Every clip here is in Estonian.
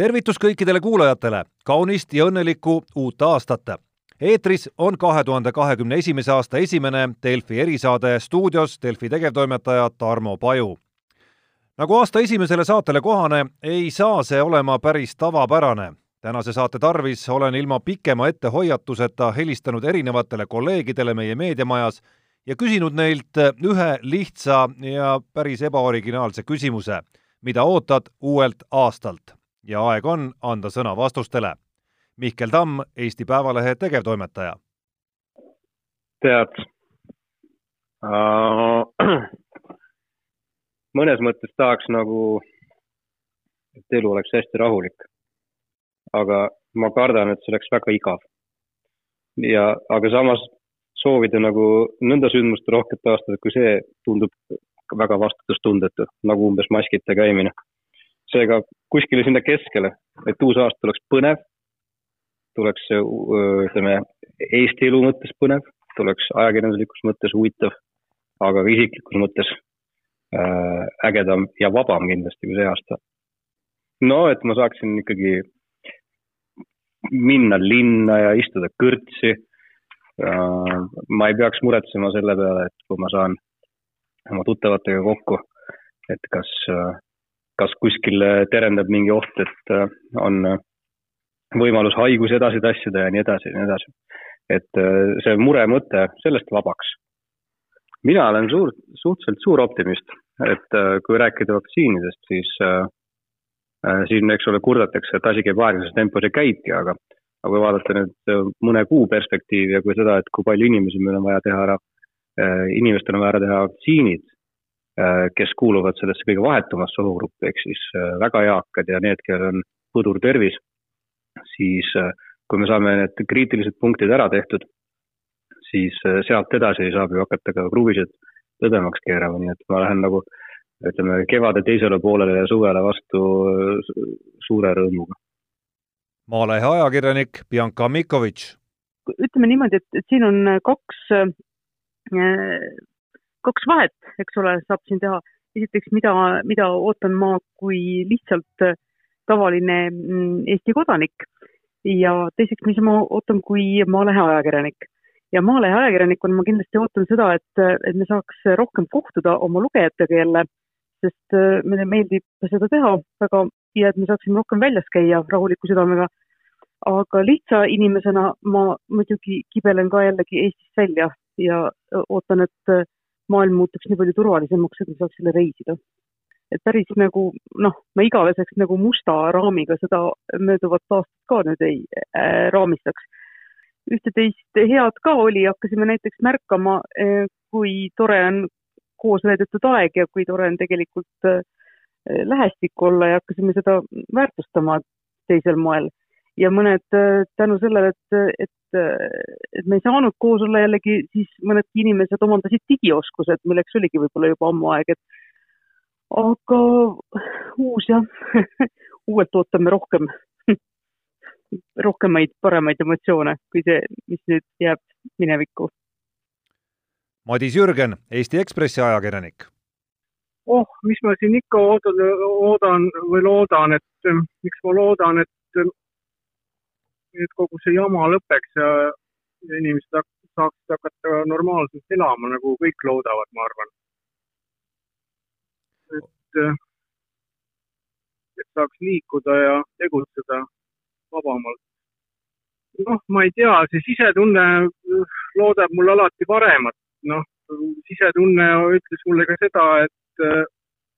tervitus kõikidele kuulajatele, kaunist ja õnnelikku uut aastat! eetris on kahe tuhande kahekümne esimese aasta esimene Delfi erisaade stuudios Delfi tegevtoimetaja Tarmo Paju. nagu aasta esimesele saatele kohane, ei saa see olema päris tavapärane. tänase saate tarvis olen ilma pikema ettehoiatuseta helistanud erinevatele kolleegidele meie meediamajas ja küsinud neilt ühe lihtsa ja päris ebaoriginaalse küsimuse, mida ootad uuelt aastalt ja aeg on anda sõna vastustele. Mihkel Tamm, Eesti Päevalehe tegevtoimetaja. tead uh,, mõnes mõttes tahaks nagu, et elu oleks hästi rahulik. aga ma kardan, et see oleks väga igav. ja, aga samas soovida nagu nõnda sündmuste rohket aastat, kui see tundub väga vastutustundetu, nagu umbes maskita käimine seega kuskile sinna keskele, et uus aasta oleks põnev, tuleks ütleme Eesti elu mõttes põnev, tuleks ajakirjanduslikus mõttes huvitav, aga ka isiklikus mõttes ägedam ja vabam kindlasti kui see aasta. no et ma saaksin ikkagi minna linna ja istuda kõrtsi ma ei peaks muretsema selle peale, et kui ma saan oma tuttavatega kokku, et kas kas kuskil terendab mingi oht, et äh, on äh, võimalus haigusi edasi tassida ja nii edasi ja nii edasi. et äh, see mure mõte sellest vabaks. mina olen suur, suhteliselt suur optimist, et kui rääkida vaktsiinidest, siis äh, siin, eks ole, kurdetakse, et asi käib aeglases tempos ja käibki, aga aga kui vaadata nüüd mõne kuu perspektiivi ja kui seda, et kui palju inimesi meil on vaja teha ära, inimestel on vaja ära teha vaktsiinid Äh, kes kuuluvad sellesse kõige vahetumasse ohugruppi, ehk siis äh, väga eakad ja need, kellel on põdur tervis, siis äh, kui me saame need kriitilised punktid ära tehtud, siis sealt edasi saab ju hakata ka kruvisid tõdemaks keerama, nii et ma lähen nagu ütleme, kevade teisele poolele ja suvele vastu suure rõõmuga. Maalehe ajakirjanik Bianca Mikovitš. ütleme niimoodi, et, et siin on kaks kaks vahet, eks ole, saab siin teha. esiteks, mida, mida ootan ma kui lihtsalt äh, tavaline mm, Eesti kodanik ja teiseks, mis ma ootan kui Maalehe ajakirjanik. ja Maalehe ajakirjanikuna ma kindlasti ootan seda, et, et me saaks rohkem kohtuda oma lugejatega jälle, sest äh, meile meeldib seda teha väga ja et me saaksime rohkem väljas käia rahuliku südamega. aga lihtsa inimesena ma muidugi kibelen ka jällegi Eestist välja ja ootan, et maailm muutuks nii palju turvalisemaks, et me saaks selle reisida. et päris nagu noh, ma igaveseks nagu musta raamiga seda mööduvat aastat ka nüüd ei äh, raamistaks. ühte-teist head ka oli, hakkasime näiteks märkama, äh, kui tore on koos veedetud aeg ja kui tore on tegelikult äh, lähestikku olla ja hakkasime seda väärtustama teisel moel ja mõned äh, tänu sellele, et, et, et me ei saanud koos olla jällegi, siis mõnedki inimesed omandasid digioskused, milleks oligi võib-olla juba ammu aeg, et aga uus jah uuelt ootame rohkem rohkemaid paremaid emotsioone kui see, mis nüüd jääb minevikku. Madis Jürgen, Eesti Ekspressi ajakirjanik. oh, mis ma siin ikka oodan, oodan või loodan, et miks ma loodan, et et kogu see jama lõpeks ja, ja inimesed saaksid hakata normaalselt elama, nagu kõik loodavad, ma arvan. et, et saaks liikuda ja tegutseda vabamalt. noh, ma ei tea, see sisetunne loodab mulle alati paremat, noh, sisetunne ütles mulle ka seda, et äh,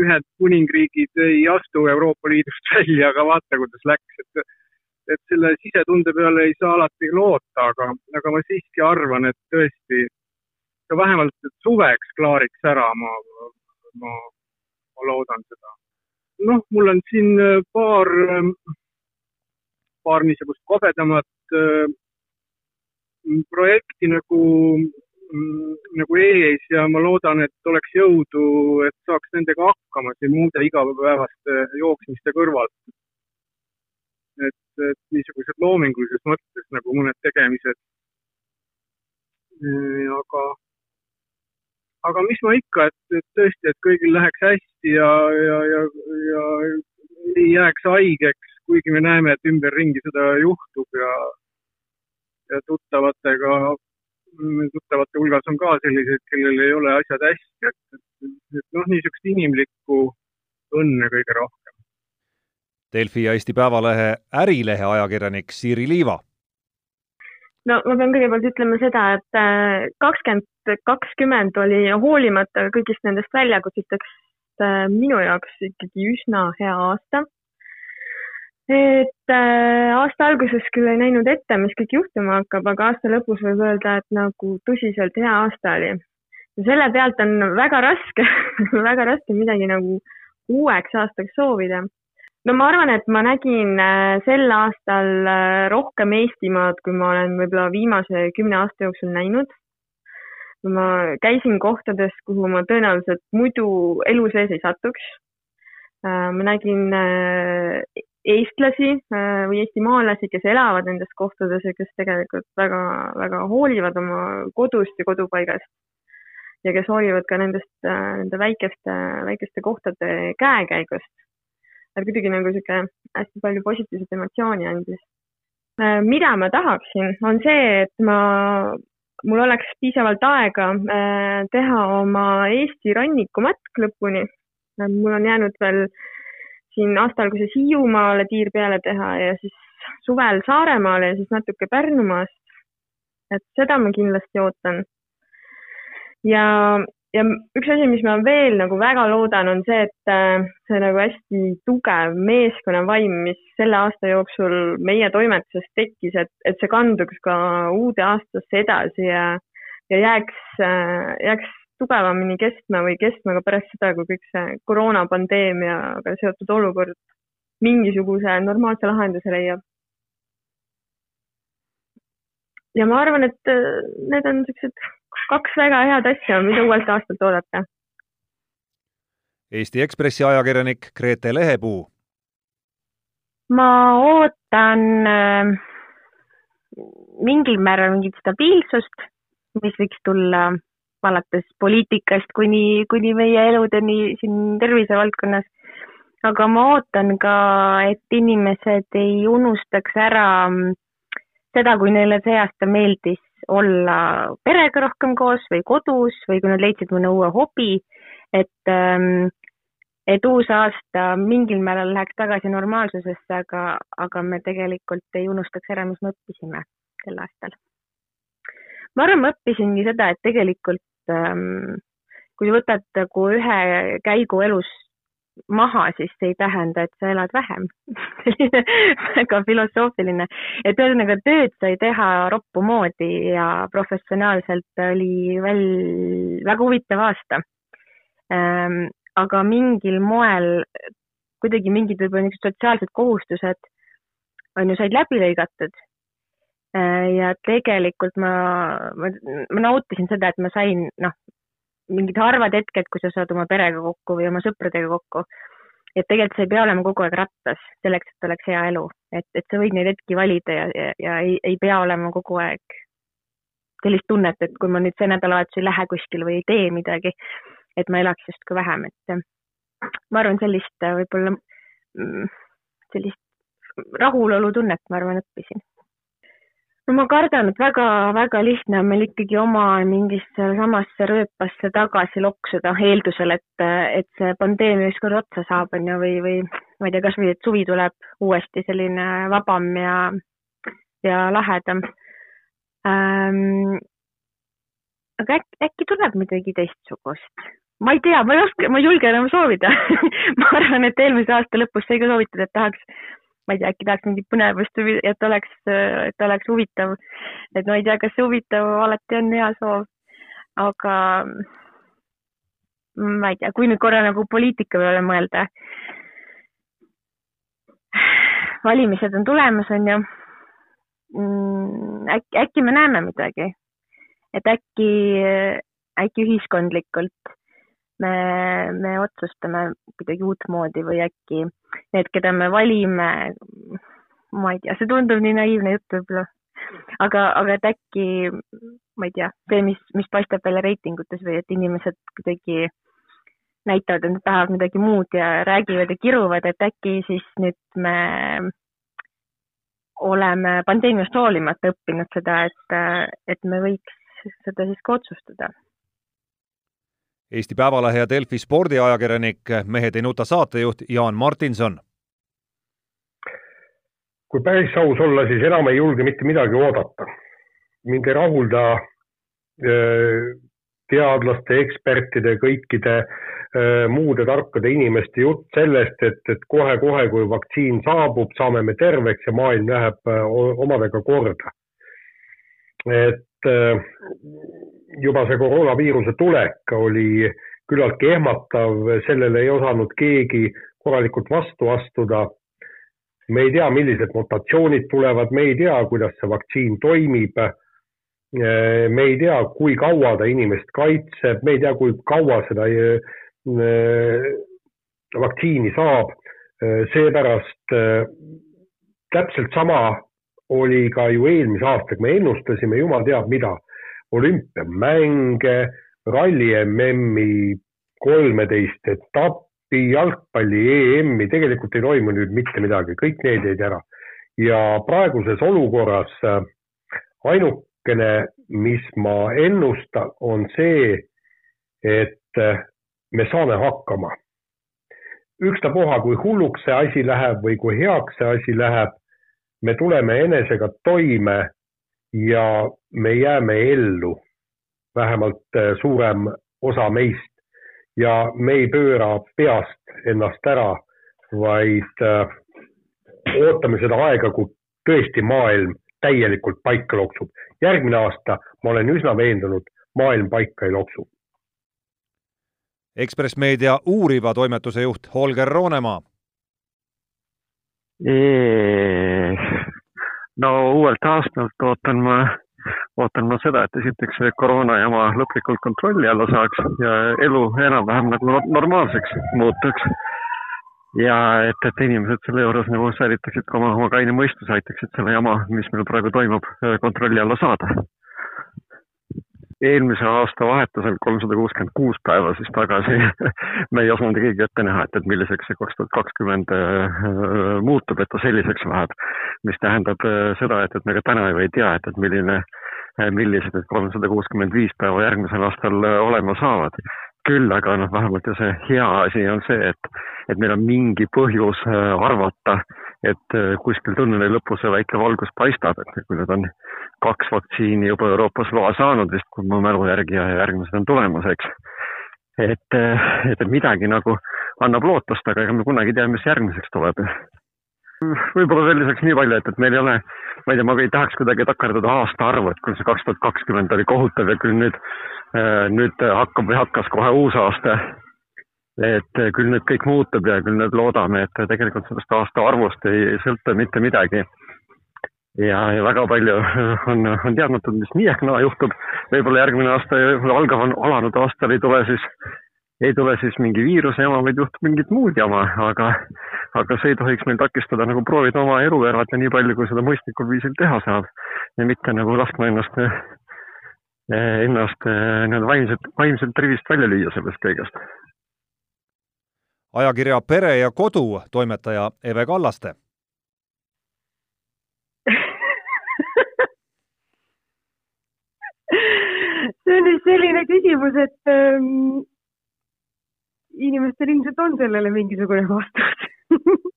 Ühendkuningriigid ei astu Euroopa Liidust välja, aga vaata, kuidas läks, et et selle sisetunde peale ei saa alati loota, aga, aga ma siiski arvan, et tõesti ka vähemalt suveks klaariks ära, ma, ma, ma loodan seda. noh, mul on siin äh, paar, ähm, paar niisugust kogedamat äh, projekti nagu, mm, nagu ees ja ma loodan, et oleks jõudu, et saaks nendega hakkama siin muude igapäevaste jooksmiste kõrvalt et, et niisugused loomingulises mõttes nagu mõned tegemised. aga, aga mis ma ikka, et, et tõesti, et kõigil läheks hästi ja, ja, ja, ja ei jääks haigeks, kuigi me näeme, et ümberringi seda juhtub ja, ja tuttavatega, tuttavate hulgas on ka selliseid, kellel ei ole asjad hästi, et, et, et noh, niisugust inimlikku õnne kõige rohkem. Delfi ja Eesti Päevalehe Ärilehe ajakirjanik Siiri Liiva no ma pean kõigepealt ütlema seda, et äh, kakskümmend kakskümmend oli hoolimata kõigist nendest väljakutsetest äh, minu jaoks ikkagi üsna hea aasta. et äh, aasta alguses küll ei näinud ette, mis kõik juhtuma hakkab, aga aasta lõpus võib öelda, et nagu tõsiselt hea aasta oli. ja selle pealt on väga raske väga raske midagi nagu uueks aastaks soovida no ma arvan, et ma nägin äh, sel aastal äh, rohkem Eestimaad, kui ma olen võib-olla viimase kümne aasta jooksul näinud. ma käisin kohtades, kuhu ma tõenäoliselt muidu elu sees ei satuks. Äh, ma nägin eestlasi või eestimaalasi, kes elavad nendes kohtades ja kes tegelikult väga, väga hoolivad oma kodust ja kodupaigast. ja kes hoolivad ka nendest, nende väikeste, väikeste kohtade käekäigust et kuidagi nagu sihuke hästi palju positiivset emotsiooni andis. Äh, mida ma tahaksin, on see, et ma, mul oleks piisavalt aega äh, teha oma Eesti rannikumatk lõpuni. Äh, mul on jäänud veel siin aasta alguses Hiiumaale tiir peale teha ja siis suvel Saaremaale ja siis natuke Pärnumaast. et seda ma kindlasti ootan. ja ja üks asi, mis ma veel nagu väga loodan, on see, et äh, see nagu hästi tugev meeskonnavaim, mis selle aasta jooksul meie toimetuses tekkis, et, et see kanduks ka uude aastasse edasi ja, ja jääks, äh, jääks tugevamini kestma või kestma ka pärast seda, kui kõik see koroonapandeemiaga seotud olukord mingisuguse normaalse lahenduse leiab. ja ma arvan, et äh, need on niisugused kaks väga head asja, mida uuelt aastalt oodata. Eesti Ekspressi ajakirjanik Grete Lehepuu. ma ootan äh, mingil määral mingit stabiilsust, mis võiks tulla alates poliitikast kuni, kuni meie eludeni siin tervisevaldkonnas. aga ma ootan ka, et inimesed ei unustaks ära seda, kui neile see aasta meeldis olla perega rohkem koos või kodus või kui nad leidsid mõne uue hobi, et, ähm, et uus aasta mingil määral läheks tagasi normaalsusesse, aga, aga me tegelikult ei unustaks ära, mis me õppisime sel aastal. ma arvan, ma õppisingi seda, et tegelikult ähm, kui võtad nagu ühe käigu elus maha, siis see ei tähenda, et sa elad vähem selline väga filosoofiline, et ühesõnaga tööd sai teha roppu moodi ja professionaalselt oli veel väga huvitav aasta ähm,. aga mingil moel kuidagi mingid võib-olla niisugused sotsiaalsed kohustused on ju, said läbi lõigatud äh,. ja tegelikult ma, ma, ma nautisin seda, et ma sain, noh, mingid harvad hetked, kui sa saad oma perega kokku või oma sõpradega kokku. et tegelikult sa ei pea olema kogu aeg rattas selleks, et oleks hea elu, et, et sa võid neid hetki valida ja, ja, ja ei, ei pea olema kogu aeg sellist tunnet, et kui ma nüüd see nädalavahetus ei lähe kuskile või ei tee midagi, et ma elaks justkui vähem, et ma arvan, sellist võib-olla, mm, sellist rahulolutunnet, ma arvan, õppisin no ma kardan, et väga-väga lihtne on meil ikkagi oma mingisse samasse rööpasse tagasi loksuda eeldusel, et, et see pandeemia ükskord otsa saab, on ju, või, või ma ei tea, kasvõi et suvi tuleb uuesti selline vabam ja, ja lahedam ähm,. aga äkki, äkki tuleb midagi teistsugust? ma ei tea, ma ei oska, ma ei julge enam soovida ma arvan, et eelmise aasta lõpus sai ka soovitada, et tahaks ma ei tea, äkki tahaks mingit põnevust, et oleks, et oleks huvitav. et ma ei tea, kas see huvitav alati on hea soov, aga ma ei tea, kui nüüd korra nagu poliitika peale mõelda. valimised on tulemas, on ju. Mm, äkki, äkki me näeme midagi, et äkki, äkki ühiskondlikult me, me otsustame kuidagi uutmoodi või äkki need, keda me valime, ma ei tea, see tundub nii naiivne jutt võib-olla, aga, aga et äkki, ma ei tea, see, mis, mis paistab välja reitingutes või et inimesed kuidagi näitavad, et nad tahavad midagi muud ja räägivad ja kiruvad, et äkki siis nüüd me oleme pandeemiast hoolimata õppinud seda, et, et me võiks seda siis ka otsustada. Eesti Päevalehe ja Delfi spordiajakirjanik, Mehed ei nuta saatejuht Jaan Martinson. kui päris aus olla, siis enam ei julge mitte midagi oodata. mind ei rahulda teadlaste, ekspertide, kõikide muude tarkade inimeste jutt sellest, et, et kohe-kohe, kui vaktsiin saabub, saame me terveks ja maailm läheb omadega korda. et juba see koroonaviiruse tulek oli küllaltki ehmatav, sellele ei osanud keegi korralikult vastu astuda. me ei tea, millised mutatsioonid tulevad, me ei tea, kuidas see vaktsiin toimib Äh, me ei tea, kui kaua ta inimest kaitseb, me ei tea, kui kaua seda äh, vaktsiini saab. Äh, seepärast täpselt sama oli ka ju eelmise aastaga, me ennustasime jumal teab mida, olümpiamänge, ralli MM-i, kolmeteist etappi, jalgpalli EM-i, tegelikult ei toimu nüüd mitte midagi, kõik need jäid ära. ja praeguses olukorras ainuk-, ainukene, mis ma ennustan, on see, et me saame hakkama. ükstapuha, kui hulluks see asi läheb või kui heaks see asi läheb, me tuleme enesega toime ja me jääme ellu, vähemalt äh, suurem osa meist ja me ei pööra peast ennast ära, vaid äh, ootame seda aega, kui tõesti maailm täielikult paika loksub. järgmine aasta, ma olen üsna veendunud, maailm paika ei loksu. Ekspress Meedia uuriva toimetuse juht Holger Roonemaa. No uuelt aastalt ootan ma, ootan ma seda, et esiteks see koroona jama lõplikult kontrolli alla saaks ja elu enam-vähem nagu normaalseks muutuks ja et, et inimesed selle juures nagu säilitaksid ka oma, oma kaine mõistuse, aitaksid selle jama, mis meil praegu toimub, kontrolli alla saada. Eelmise aasta vahetusel, kolmsada kuuskümmend kuus päeva siis tagasi me ei osanud keegi ette näha, et, et milliseks see kaks tuhat kakskümmend äh, muutub, et ta selliseks läheb. mis tähendab äh, seda, et, et me ka täna ju ei tea, et, et milline, äh, millised need kolmsada kuuskümmend viis päeva järgmisel aastal olema saavad küll aga noh, vähemalt ju see hea asi on see, et, et meil on mingi põhjus äh, arvata, et äh, kuskil tunneli lõpus see väike valgus paistab, et kui nüüd on kaks vaktsiini juba Euroopas loa saanud vist, kui mu mälu järgi ja järgmised on tulemas, eks. et, äh, et midagi nagu annab lootust, aga ega me kunagi ei tea, mis järgmiseks tuleb võib-olla veel lisaks nii palju, et, et meil ei ole, ma ei tea, ma ei tahaks kuidagi takerduda aastaarvu, et küll see kaks tuhat kakskümmend oli kohutav ja küll nüüd Äh, nüüd hakkab või hakkas kohe uus aasta. Et äh, küll nüüd kõik muutub ja küll nüüd loodame, et tegelikult sellest aasta arvust ei sõltu mitte midagi. ja, ja väga palju on, on teadmatud, mis nii ehk naa juhtub. võib-olla järgmine aasta, algav on alanud aastal ei tule siis, ei tule siis mingi viiruse jama, vaid juhtub mingit muud jama, aga, aga see ei tohiks meil takistada nagu proovida oma elu elada nii palju, kui seda mõistlikul viisil teha saab ja mitte nagu laskma ennast Eh, ennast eh, nii-öelda vaimselt, vaimselt rivist välja lüüa sellest kõigest. Ajakirja Pere ja Kodu toimetaja Eve Kallaste. See on nüüd selline küsimus, et ähm, inimestel ilmselt on sellele mingisugune vastus.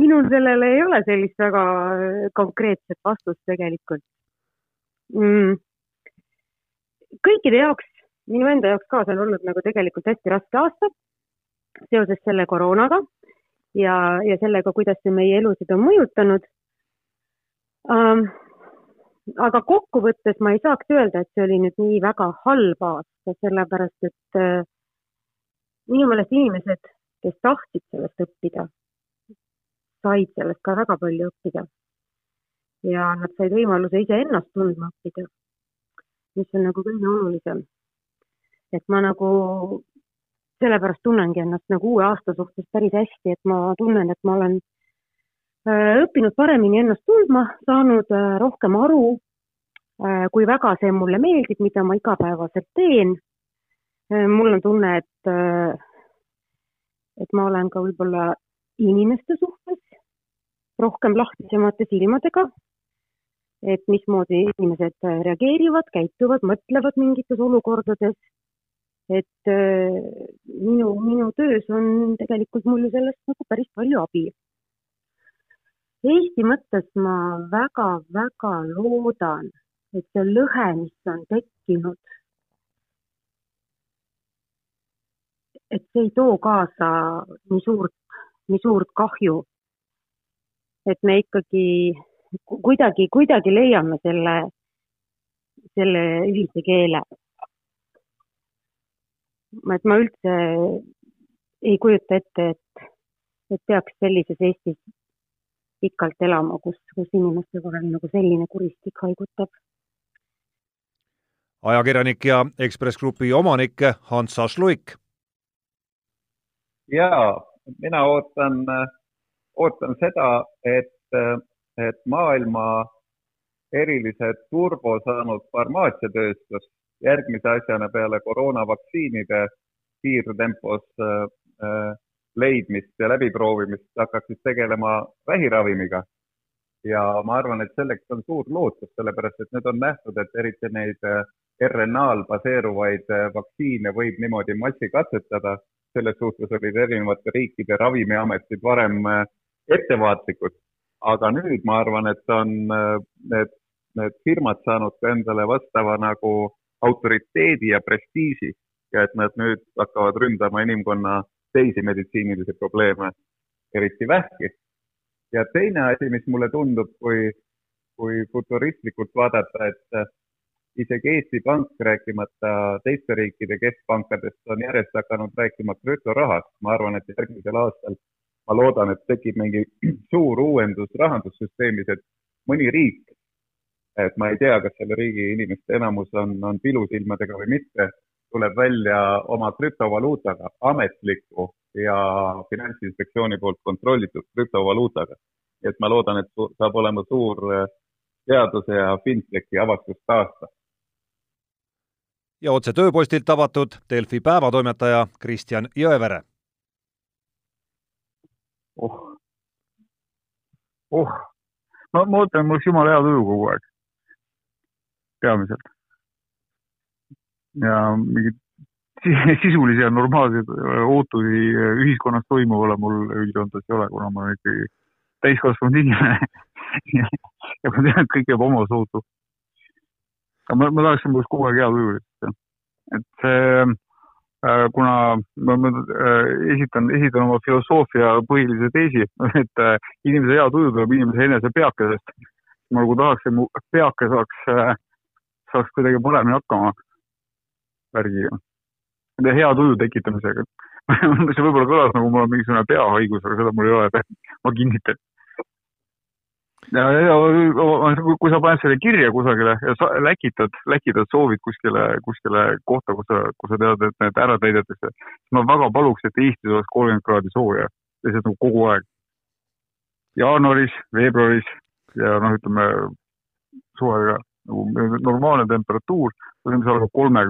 Minul sellele ei ole sellist väga konkreetset vastust tegelikult. Mm. Kõikide jaoks, minu enda jaoks ka, see on olnud nagu tegelikult hästi raske aasta seoses selle koroonaga ja, ja sellega, kuidas see meie elusid on mõjutanud ähm,. aga kokkuvõttes ma ei saaks öelda, et see oli nüüd nii väga halb aasta, sellepärast et äh, minu meelest inimesed, kes tahtsid sellest õppida, said sellest ka väga palju õppida. ja nad said võimaluse iseennast tundma õppida mis on nagu kõige olulisem. et ma nagu sellepärast tunnengi ennast nagu uue aasta suhtes päris hästi, et ma tunnen, et ma olen äh, õppinud paremini ennast tundma, saanud äh, rohkem aru, äh, kui väga see mulle meeldib, mida ma igapäevaselt teen. mul on tunne, et, et ma olen ka võib-olla inimeste suhtes rohkem lahtisemate silmadega. et mismoodi inimesed reageerivad, käituvad, mõtlevad mingites olukordades. Et minu, minu töös on tegelikult mul ju sellest nagu päris palju abi Eesti mõttes ma väga-väga loodan, et see lõhe, mis on tekkinud, et see ei too kaasa nii suurt, nii suurt kahju. et me ikkagi kuidagi, kuidagi leiame selle, selle ühise keele. Et ma üldse ei kujuta ette, et, et peaks sellises Eestis pikalt elama, kus, kus inimeste vahel nagu selline kuristik haigutab. ajakirjanik ja Ekspress Grupi omanik Hans Ašluik. jaa, mina ootan, ootan seda, et, et maailma erilise turbo saanud farmaatsiatööstus järgmise asjana peale koroonavaktsiinide kiirtempos äh, leidmist ja läbiproovimist hakkasid tegelema vähiravimiga. ja ma arvan, et selleks on suur lootus, sellepärast et nüüd on nähtud, et eriti neid äh, RNA-l baseeruvaid äh, vaktsiine võib niimoodi massikatsetada. selles suhtes olid erinevate riikide ravimiametid varem äh, ettevaatlikud. aga nüüd ma arvan, et on need, need firmad saanud endale vastava nagu autoriteedi ja prestiiži ja et nad nüüd hakkavad ründama inimkonna teisi meditsiinilisi probleeme, eriti vähki. ja teine asi, mis mulle tundub, kui, kui futuristlikult vaadata, et isegi Eesti Pank, rääkimata teiste riikide keskpankadest, on järjest hakanud rääkima krüptorahast. ma arvan, et järgmisel aastal ma loodan, et tekib mingi suur uuendus rahandussüsteemis, et mõni riik, et ma ei tea, kas selle riigi inimeste enamus on, on pilusilmadega või mitte, tuleb välja oma krüptovaluutaga, ametliku ja Finantsinspektsiooni poolt kontrollitud krüptovaluutaga. et ma loodan, et saab olema suur eh, teaduse ja fintechi avastusaasta. ja otse tööpostilt avatud Delfi päevatoimetaja Kristjan Jõevere. oh, oh, ma, ma ootan, mul oleks jumala hea tuju kogu aeg. Peamiselt ja mingeid sisulisi ja normaalseid äh, ootusi äh, ühiskonnas toimuvale mul üldjoontes ei ole, kuna ma olen ikkagi täiskasvanud inimene ja ma tean, et kõik jääb omasoodu. aga ma, ma tahaksin mul kogu aeg hea tuju lihtsalt, et see äh, kuna ma, ma esitan, esitan oma filosoofia põhilise teesi, et inimese hea tuju tuleb inimese enese peakesest. ma nagu tahaks, et mu peake saaks, saaks kuidagi paremini hakkama värgiga. hea tuju tekitamisega see võib-olla kõlas nagu mul on mingisugune peahaigus, aga seda mul ei ole, ma kinnitan. ja, ja kui sa paned selle kirja kusagile ja sa läkitad, läkitad soovid kuskile, kuskile kohta, kus sa, kus sa tead, et need ära täidetakse, siis ma väga paluks, et Eestis oleks kolmkümmend kraadi sooja, lihtsalt nagu kogu aeg. jaanuaris, veebruaris ja noh, ütleme suvega nagu normaalne temperatuur,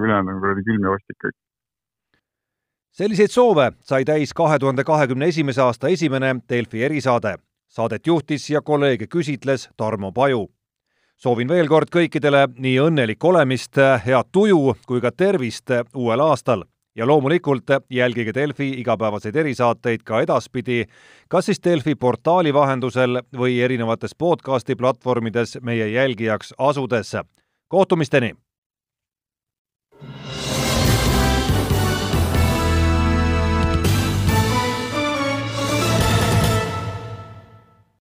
ülejäänud on kuradi külm ja vastik kõik. selliseid soove sai täis kahe tuhande kahekümne esimese aasta esimene Delfi erisaade. Saadet juhtis ja kolleege küsitles Tarmo Paju. soovin veel kord kõikidele nii õnnelikku olemist, head tuju kui ka tervist uuel aastal ja loomulikult jälgige Delfi igapäevaseid erisaateid ka edaspidi, kas siis Delfi portaali vahendusel või erinevates podcasti platvormides meie jälgijaks asudes. kohtumisteni!